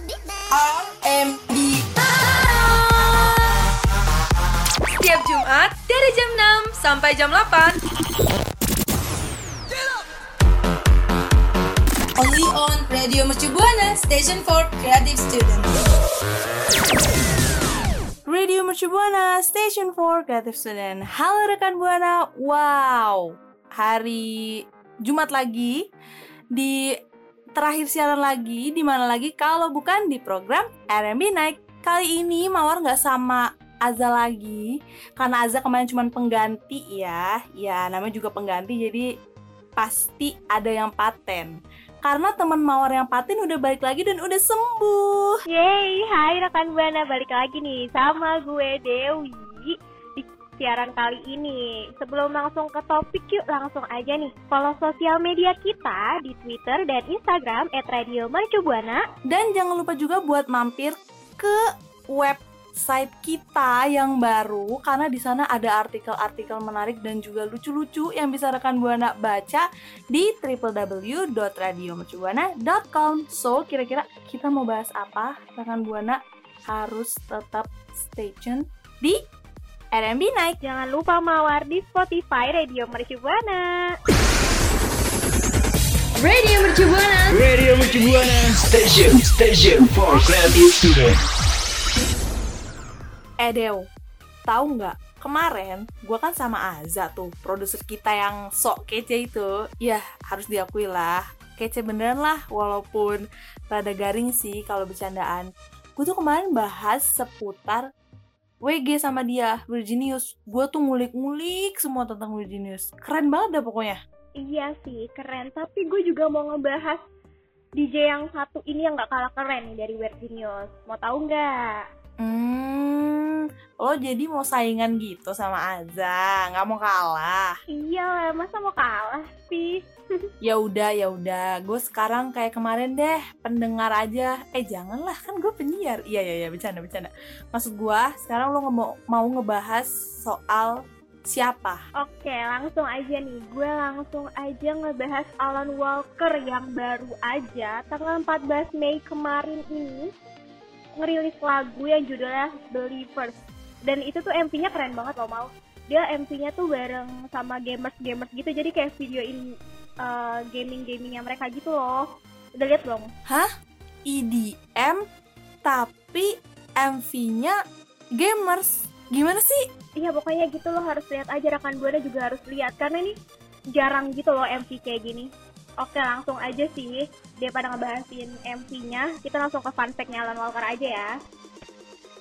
RMB Setiap Jumat dari jam 6 sampai jam 8. Only on Radio Mercu Buana Station for Creative Student Radio Mercu Buana, Station for Creative Student. Halo rekan Buana, wow, hari Jumat lagi di terakhir siaran lagi di mana lagi kalau bukan di program RMB Night. Kali ini Mawar nggak sama Aza lagi karena Aza kemarin cuma pengganti ya, ya namanya juga pengganti jadi pasti ada yang paten. Karena teman Mawar yang paten udah balik lagi dan udah sembuh. Yeay, hai rekan Buana balik lagi nih sama gue Dewi siaran kali ini. Sebelum langsung ke topik yuk langsung aja nih. Follow sosial media kita di Twitter dan Instagram @radiomercubuana. Dan jangan lupa juga buat mampir ke website kita yang baru karena di sana ada artikel-artikel menarik dan juga lucu-lucu yang bisa rekan Buana baca di www.radiomercubuana.com. So, kira-kira kita mau bahas apa? Rekan Buana harus tetap stay tune di RMB Night. Jangan lupa mawar di Spotify Radio Mercubuana. Radio Mercu Buana. Radio Mercu Buana Station Station for Creative Student Eh Dew, tahu nggak? Kemarin gue kan sama Aza tuh, produser kita yang sok kece itu. Ya harus diakui lah, kece beneran lah walaupun rada garing sih kalau bercandaan. Gue tuh kemarin bahas seputar WG sama dia, Virginius. Gue tuh ngulik-ngulik semua tentang Virginius. Keren banget dah pokoknya. Iya sih, keren. Tapi gue juga mau ngebahas DJ yang satu ini yang gak kalah keren nih dari Virginius. Mau tahu nggak? Hmm, lo jadi mau saingan gitu sama Aza, nggak mau kalah. Iya lah, masa mau kalah sih? ya udah ya udah. Gue sekarang kayak kemarin deh pendengar aja. Eh janganlah kan gue penyiar. Iya iya iya bercanda bercanda. Maksud gue sekarang lo mau mau ngebahas soal siapa? Oke, langsung aja nih. Gue langsung aja ngebahas Alan Walker yang baru aja tanggal 14 Mei kemarin ini ngerilis lagu yang judulnya Believers. Dan itu tuh MV-nya keren banget loh mau. Dia MV-nya tuh bareng sama gamers-gamers gitu. Jadi kayak videoin uh, gaming-gamingnya mereka gitu loh. Udah liat belum? EDM E tapi MV-nya gamers gimana sih Iya pokoknya gitu loh harus lihat aja rekan buana juga harus lihat karena ini jarang gitu loh MV kayak gini. Oke langsung aja sih daripada ngebahasin MV-nya kita langsung ke fun fact-nya Alan Walker aja ya.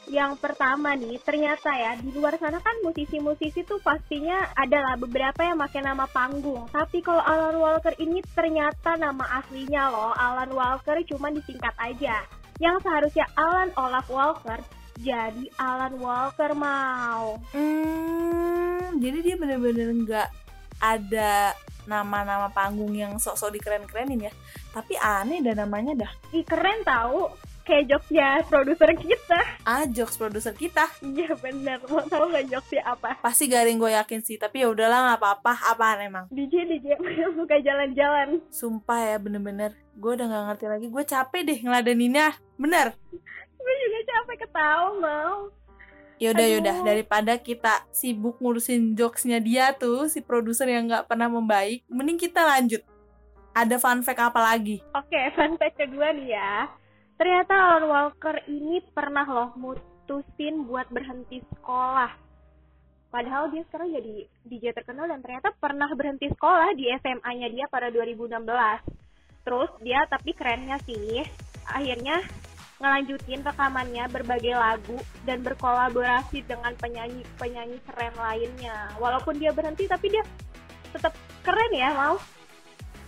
Yang pertama nih ternyata ya di luar sana kan musisi-musisi tuh pastinya adalah beberapa yang pakai nama panggung. Tapi kalau Alan Walker ini ternyata nama aslinya loh Alan Walker cuma disingkat aja. Yang seharusnya Alan Olaf Walker jadi Alan Walker mau. hmm jadi dia bener-bener nggak ada nama-nama panggung yang sok-sok dikeren-kerenin ya tapi aneh dah namanya dah Ih keren tahu kayak jokesnya produser kita. ah jokes produser kita Iya bener. Mau tahu nggak jokesnya apa? pasti garing gue yakin sih tapi ya udahlah nggak apa-apa apaan emang DJ DJ yang suka jalan-jalan. sumpah ya bener-bener gue udah nggak ngerti lagi gue capek deh ngeladeninnya bener Gue juga capek ketawa mau. Yaudah Aduh. yaudah daripada kita sibuk ngurusin jokesnya dia tuh si produser yang nggak pernah membaik mending kita lanjut ada fun fact apa lagi Oke, fun fact kedua nih ya. Ternyata Alan Walker ini pernah loh mutusin buat berhenti sekolah. Padahal dia sekarang jadi DJ terkenal dan ternyata pernah berhenti sekolah di SMA-nya dia pada 2016. Terus dia tapi kerennya sih, akhirnya ngelanjutin rekamannya berbagai lagu dan berkolaborasi dengan penyanyi-penyanyi keren lainnya. Walaupun dia berhenti tapi dia tetap keren ya, mau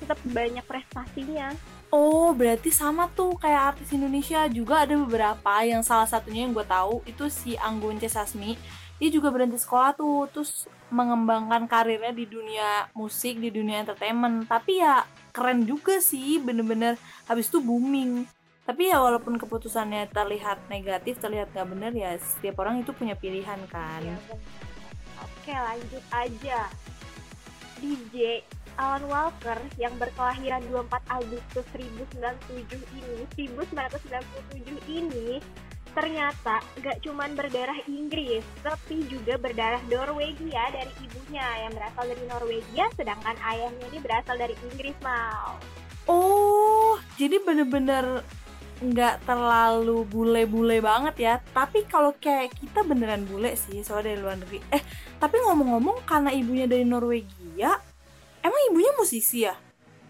tetap banyak prestasinya. Oh, berarti sama tuh kayak artis Indonesia juga ada beberapa yang salah satunya yang gue tahu itu si Anggun C. Sasmi. Dia juga berhenti sekolah tuh, terus mengembangkan karirnya di dunia musik, di dunia entertainment. Tapi ya keren juga sih, bener-bener habis itu booming. Tapi ya walaupun keputusannya terlihat negatif, terlihat gak bener ya setiap orang itu punya pilihan kan. Ya. Oke lanjut aja. DJ Alan Walker yang berkelahiran 24 Agustus 1997 ini, 1997 ini ternyata gak cuman berdarah Inggris, tapi juga berdarah Norwegia dari ibunya yang berasal dari Norwegia, sedangkan ayahnya ini berasal dari Inggris, Mal. Oh, jadi bener-bener nggak terlalu bule-bule banget ya. Tapi kalau kayak kita beneran bule sih, soalnya dari luar negeri. Eh, tapi ngomong-ngomong karena ibunya dari Norwegia, emang ibunya musisi ya?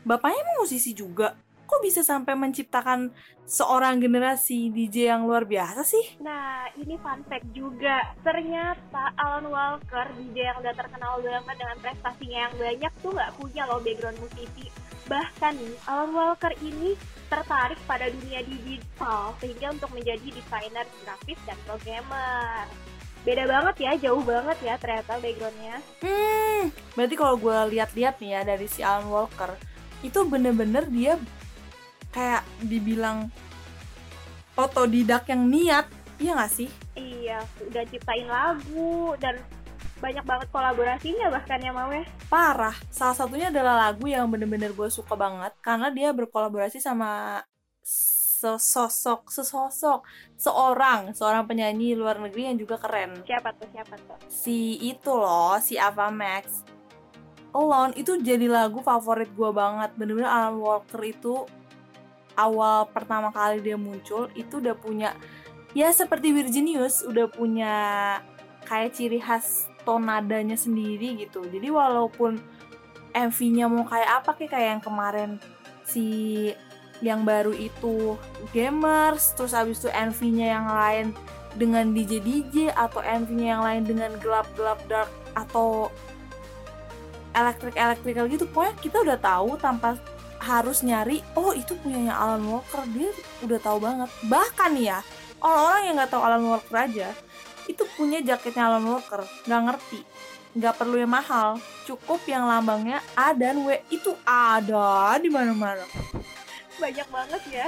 Bapaknya emang musisi juga? Kok bisa sampai menciptakan seorang generasi DJ yang luar biasa sih? Nah, ini fun fact juga. Ternyata Alan Walker, DJ yang udah terkenal banget dengan prestasinya yang banyak tuh nggak punya loh background musisi. Bahkan nih, Alan Walker ini tertarik pada dunia digital sehingga untuk menjadi desainer grafis dan programmer. Beda banget ya, jauh banget ya ternyata backgroundnya. Hmm, berarti kalau gue lihat-lihat nih ya dari si Alan Walker, itu bener-bener dia kayak dibilang otodidak yang niat, iya gak sih? Iya, udah ciptain lagu dan banyak banget kolaborasinya bahkan ya mau ya. Parah, salah satunya adalah lagu yang bener-bener gue suka banget karena dia berkolaborasi sama sesosok, sesosok, seorang, seorang penyanyi luar negeri yang juga keren. Siapa tuh, siapa tuh? Si itu loh, si Ava Max. Alone itu jadi lagu favorit gue banget. Bener-bener Alan Walker itu awal pertama kali dia muncul itu udah punya ya seperti Virginius udah punya kayak ciri khas tonadanya sendiri gitu. Jadi walaupun MV-nya mau kayak apa kayak kayak yang kemarin si yang baru itu gamers, terus abis itu MV-nya yang lain dengan DJ DJ atau MV-nya yang lain dengan gelap-gelap dark atau elektrik elektrikal gitu pokoknya kita udah tahu tanpa harus nyari oh itu punyanya Alan Walker dia udah tahu banget bahkan ya orang-orang yang nggak tahu Alan Walker aja itu punya jaketnya Alan Walker. Nggak ngerti. Nggak perlu yang mahal. Cukup yang lambangnya A dan W. Itu ada di mana-mana. Banyak banget ya.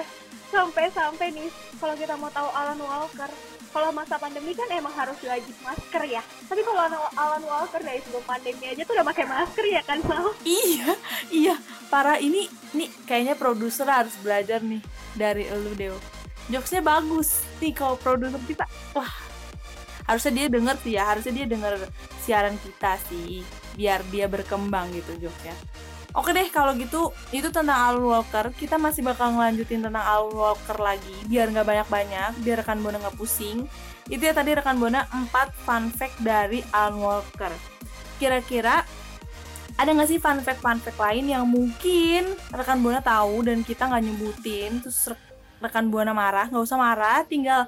Sampai-sampai nih, kalau kita mau tahu Alan Walker, kalau masa pandemi kan emang harus wajib masker ya. Tapi kalau Alan- Walker dari sebelum pandemi aja tuh udah pakai masker ya kan, Mal? iya iya. Para ini nih kayaknya produser harus belajar nih dari elu Deo. Jokesnya bagus nih kalau produser kita. Wah harusnya dia denger sih ya harusnya dia denger siaran kita sih biar dia berkembang gitu jokesnya Oke deh kalau gitu itu tentang Alan Walker. Kita masih bakal ngelanjutin tentang Alan Walker lagi biar nggak banyak-banyak biar rekan Bona nggak pusing. Itu ya tadi rekan Bona 4 fun fact dari Alan Walker. Kira-kira ada nggak sih fun fact fun fact lain yang mungkin rekan buana tahu dan kita nggak nyebutin terus re- rekan buana marah nggak usah marah tinggal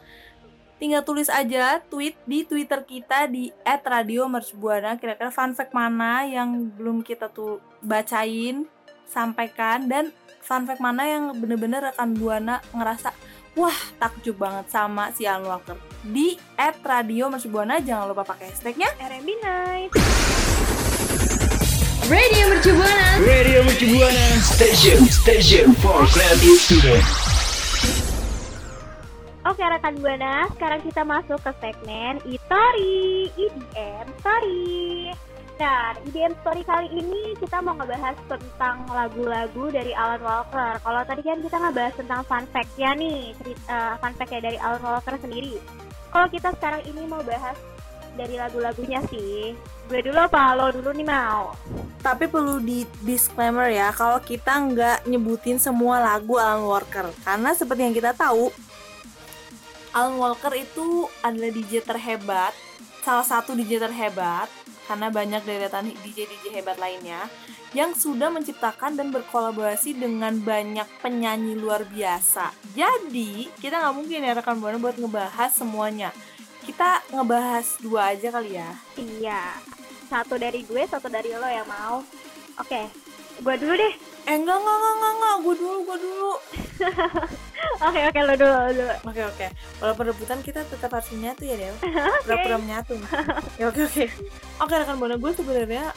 tinggal tulis aja tweet di twitter kita di @radiomercubuana. Kira-kira fun fact mana yang belum kita tuh bacain sampaikan dan fun fact mana yang bener-bener rekan buana ngerasa wah takjub banget sama si Alan Walker. Di @radiomercubuana jangan lupa pakai hashtagnya. R&B Night. Radio Mercu Buana. Radio Mercu Buana Station Station for Creative Student Oke rekan Buana, sekarang kita masuk ke segmen Itori, EDM Story. Nah, EDM Story kali ini kita mau ngebahas tentang lagu-lagu dari Alan Walker. Kalau tadi kan kita ngebahas tentang fun fact-nya nih, cerita, fun fact-nya dari Alan Walker sendiri. Kalau kita sekarang ini mau bahas dari lagu-lagunya sih. Gue dulu apa lo dulu nih mau? Tapi perlu di disclaimer ya, kalau kita nggak nyebutin semua lagu Alan Walker. Karena seperti yang kita tahu, Alan Walker itu adalah DJ terhebat, salah satu DJ terhebat, karena banyak deretan DJ-DJ hebat lainnya, yang sudah menciptakan dan berkolaborasi dengan banyak penyanyi luar biasa. Jadi, kita nggak mungkin ya rekan Buana buat ngebahas semuanya. Kita ngebahas dua aja kali ya. Iya, satu dari gue, satu dari lo yang mau. Oke, gue dulu deh. Eh, enggak, enggak, enggak, enggak, enggak. Gue dulu, gue dulu. Oke, oke, lo dulu, lo dulu. Oke oke. Walaupun rebutan kita tetap harus menyatu ya Dew. Pura-pura menyatu. ya oke oke. Oke rekan buana gue sebenarnya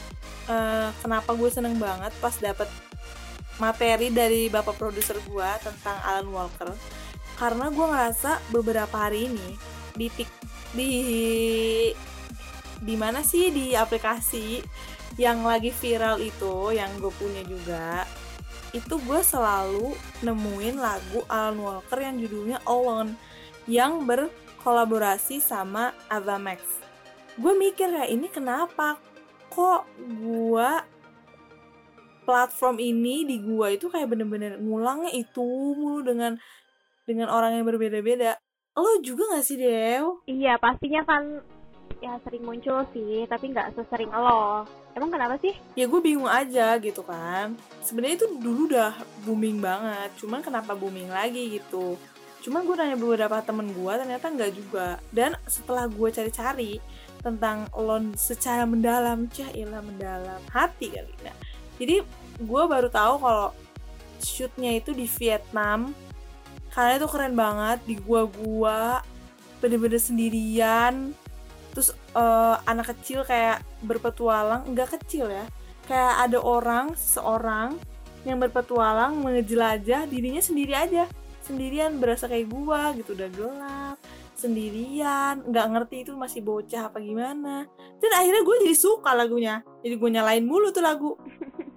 eh, kenapa gue seneng banget pas dapet materi dari bapak produser gue tentang Alan Walker. Karena gue ngerasa beberapa hari ini di tik di di mana sih di aplikasi yang lagi viral itu yang gue punya juga itu gue selalu nemuin lagu Alan Walker yang judulnya Alone yang berkolaborasi sama Ava Max. Gue mikir kayak ini kenapa? Kok gue platform ini di gua itu kayak bener-bener ngulangnya itu mulu dengan dengan orang yang berbeda-beda. Lo juga gak sih Dew? Iya, pastinya kan ya sering muncul sih, tapi nggak sesering lo. Emang kenapa sih? ya gue bingung aja gitu kan. Sebenarnya itu dulu udah booming banget cuman kenapa booming lagi gitu? Cuman gue nanya beberapa temen gue ternyata nggak juga. Dan setelah gue cari-cari tentang lon secara mendalam cah ilah mendalam hati kali nah jadi gue baru tahu kalau shootnya itu di Vietnam. Karena itu keren banget di gua-gua bener-bener sendirian eh, anak kecil kayak berpetualang enggak kecil ya. Kayak ada orang seorang yang berpetualang mengejelajah dirinya sendiri aja. Sendirian berasa kayak gua gitu udah gelap sendirian nggak ngerti itu masih bocah apa gimana. Dan akhirnya gue jadi suka lagunya. Jadi gue nyalain mulu tuh lagu.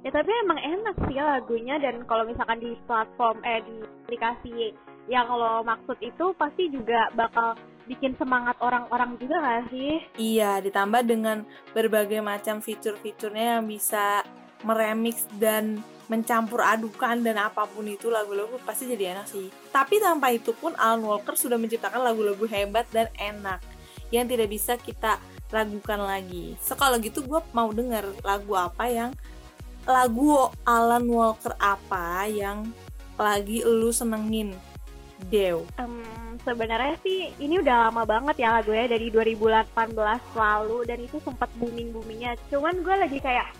Ya tapi emang enak sih lagunya. Dan kalau misalkan di platform eh di aplikasi yang lo maksud itu pasti juga bakal bikin semangat orang-orang juga gak sih? Iya, ditambah dengan berbagai macam fitur-fiturnya yang bisa meremix dan mencampur adukan dan apa pun itu lagu-lagu pasti jadi enak sih. Tapi tanpa itu pun Alan Walker sudah menciptakan lagu-lagu hebat dan enak yang tidak bisa kita ragukan lagi. So kalau gitu gue mau denger lagu apa yang lagu Alan Walker apa yang lagi lu senengin? Dew. Em, sebenarnya sih ini udah lama banget ya lagunya dari 2018 lalu dan itu sempat booming boomingnya. Cuman gue lagi kayak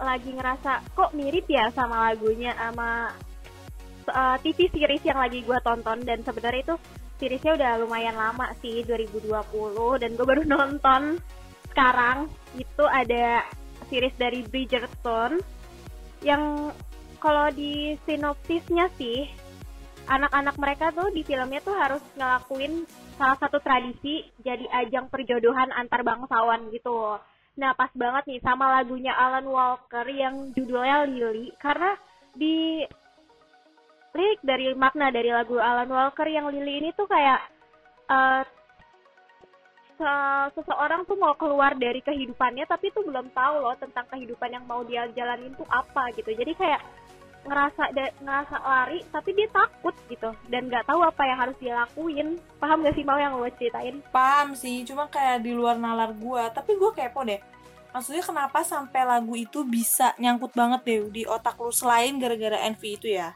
lagi ngerasa kok mirip ya sama lagunya sama uh, TV series yang lagi gue tonton dan sebenarnya itu seriesnya udah lumayan lama sih 2020 dan gue baru nonton sekarang itu ada series dari Bridgerton yang kalau di sinopsisnya sih anak-anak mereka tuh di filmnya tuh harus ngelakuin salah satu tradisi jadi ajang perjodohan antar bangsawan gitu. Nah pas banget nih sama lagunya Alan Walker yang judulnya Lily karena di lirik dari makna dari lagu Alan Walker yang Lily ini tuh kayak se- seseorang tuh mau keluar dari kehidupannya tapi tuh belum tahu loh tentang kehidupan yang mau dia jalanin tuh apa gitu. Jadi kayak ngerasa da- ngerasa lari tapi dia takut gitu dan nggak tahu apa yang harus dia lakuin paham gak sih mau yang gue ceritain Paham sih, cuma kayak di luar nalar gua. Tapi gua kepo deh. Maksudnya kenapa sampai lagu itu bisa nyangkut banget deh di otak lu selain gara-gara envy itu ya?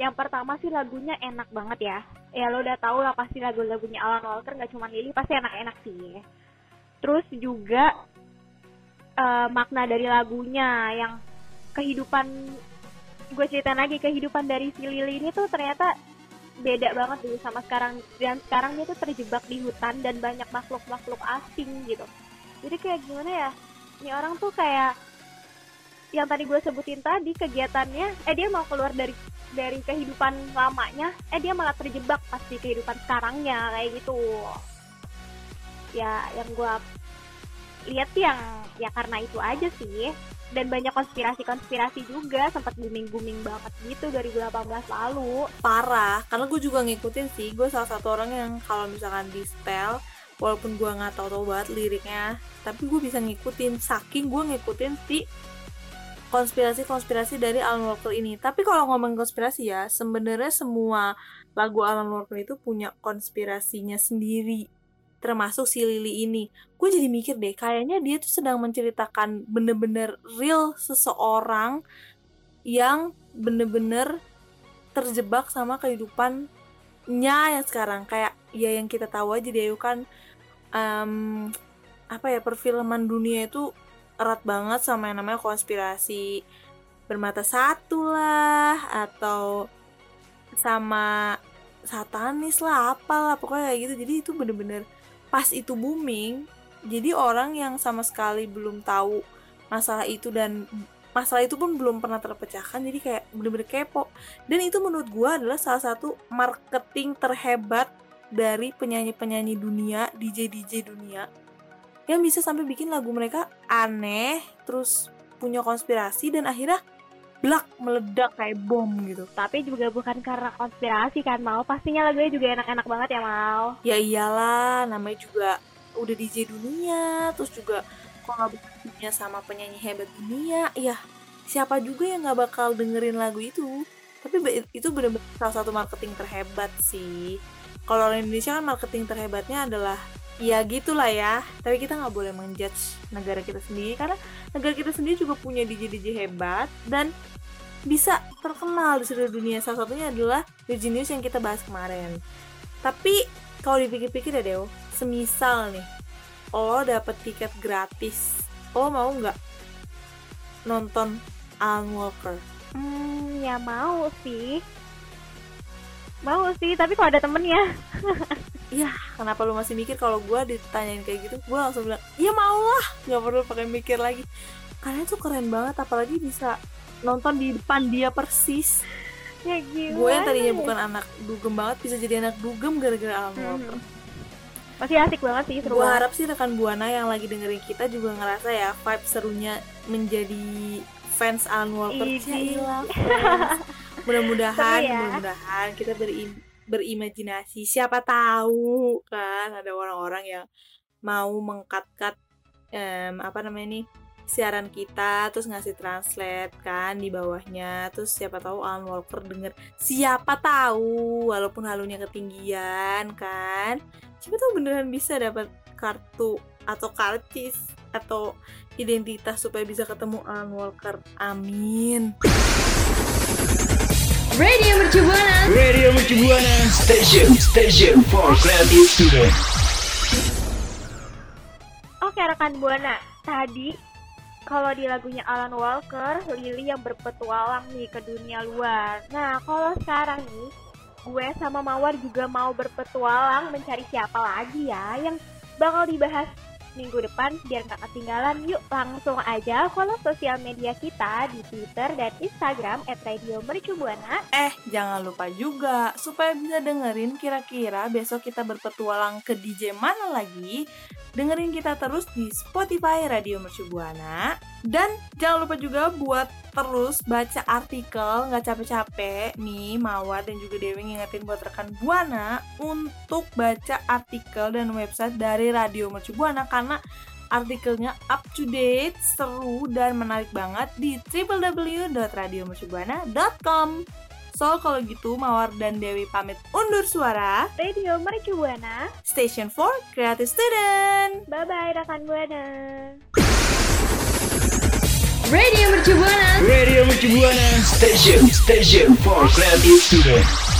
yang pertama sih lagunya enak banget ya ya lo udah tahu lah pasti lagu-lagunya Alan Walker nggak cuma Lily pasti enak-enak sih terus juga eh, makna dari lagunya yang kehidupan gue ceritain lagi kehidupan dari si Lily ini tuh ternyata beda banget dulu sama sekarang. Dan sekarang dia tuh terjebak di hutan dan banyak makhluk-makhluk asing gitu. Jadi kayak gimana ya? Ini orang tuh kayak yang tadi gue sebutin tadi kegiatannya eh dia mau keluar dari dari kehidupan lamanya eh dia malah terjebak pas di kehidupan sekarangnya kayak gitu. Ya yang gue lihat yang ya karena itu aja sih dan banyak konspirasi-konspirasi juga sempat booming-booming banget gitu 2018 lalu Parah, karena gue juga ngikutin sih. Gue salah satu orang yang kalau misalkan di style, walaupun gue nggak tahu tahu banget liriknya, tapi gue bisa ngikutin. Saking gue ngikutin si konspirasi-konspirasi dari Alan Walker ini. Tapi kalau ngomong konspirasi ya, sebenarnya semua lagu Alan Walker itu punya konspirasinya sendiri. Termasuk si Lily ini. Gue jadi mikir deh, kayaknya dia tuh sedang menceritakan bener-bener real seseorang yang bener-bener terjebak sama kehidupannya yang sekarang. Kayak ya yang kita tahu aja dia kan em, apa ya perfilman dunia itu erat banget sama yang namanya konspirasi bermata satu lah atau sama satanis lah apalah pokoknya kayak gitu jadi itu bener-bener pas itu booming jadi orang yang sama sekali belum tahu masalah itu dan masalah itu pun belum pernah terpecahkan jadi kayak bener-bener kepo. Dan itu menurut gua adalah salah satu marketing terhebat dari penyanyi-penyanyi dunia DJ DJ dunia yang bisa sampai bikin lagu mereka aneh terus punya konspirasi dan akhirnya blak meledak kayak bom gitu Tapi juga bukan karena konspirasi kan mau. Pastinya lagunya juga enak-enak banget ya mau. ya iyalah namanya juga udah DJ dunia terus juga kolaborasinya sama penyanyi hebat dunia ya siapa juga yang nggak bakal dengerin lagu itu tapi itu bener-bener salah satu marketing terhebat sih kalau orang Indonesia kan marketing terhebatnya adalah ya gitulah ya tapi kita nggak boleh menjudge negara kita sendiri karena negara kita sendiri juga punya DJ DJ hebat dan bisa terkenal di seluruh dunia salah satunya adalah Virgin News yang kita bahas kemarin tapi kalau dipikir-pikir ya Deo semisal nih lo dapet tiket gratis lo mau nggak nonton Alan Walker Hmm, ya mau sih. Mau sih, tapi kalau ada temennya. kenapa lu masih mikir kalau gue ditanyain kayak gitu gue langsung bilang iya mau lah nggak perlu pakai mikir lagi karena itu keren banget apalagi bisa nonton di depan dia persis Ya gue yang tadinya ya? bukan anak dugem banget bisa jadi anak dugem gara-gara Alan Hmm. Masih asik banget sih, seru gue harap sih rekan buana yang lagi dengerin kita juga ngerasa ya vibe serunya menjadi fans Alan Walker Idi. Fans. mudah-mudahan ya. mudah-mudahan kita berim- berimajinasi. Siapa tahu kan ada orang-orang yang mau mengkat-kat em, apa namanya nih siaran kita terus ngasih translate kan di bawahnya. Terus siapa tahu Alan Walker denger. Siapa tahu walaupun halunya ketinggian kan. Siapa tahu beneran bisa dapat kartu atau karcis atau identitas supaya bisa ketemu Alan Walker. Amin Radio Mercu Buana. Radio Mercu Buana Station Station for Creative Student Oke rekan Buana, tadi kalau di lagunya Alan Walker, Lily yang berpetualang nih ke dunia luar. Nah, kalau sekarang nih, gue sama Mawar juga mau berpetualang mencari siapa lagi ya yang bakal dibahas minggu depan biar nggak ketinggalan. Yuk langsung aja follow sosial media kita di Twitter dan Instagram @radiomercubuana. Eh, jangan lupa juga supaya bisa dengerin kira-kira besok kita berpetualang ke DJ mana lagi. Dengerin kita terus di Spotify Radio Mercu Buana. Dan jangan lupa juga buat terus baca artikel nggak capek-capek nih Mawar dan juga Dewi ngingetin buat rekan Buana untuk baca artikel dan website dari Radio Mercu Buana artikelnya up to date, seru dan menarik banget di www.radiomercubuana.com. So, kalau gitu Mawar dan Dewi pamit undur suara. Radio Mercubuana. Station 4 Creative Student. Bye bye rekan Buana. Radio Mercu Buana. Radio Mercu Buana Station Station for Creative Student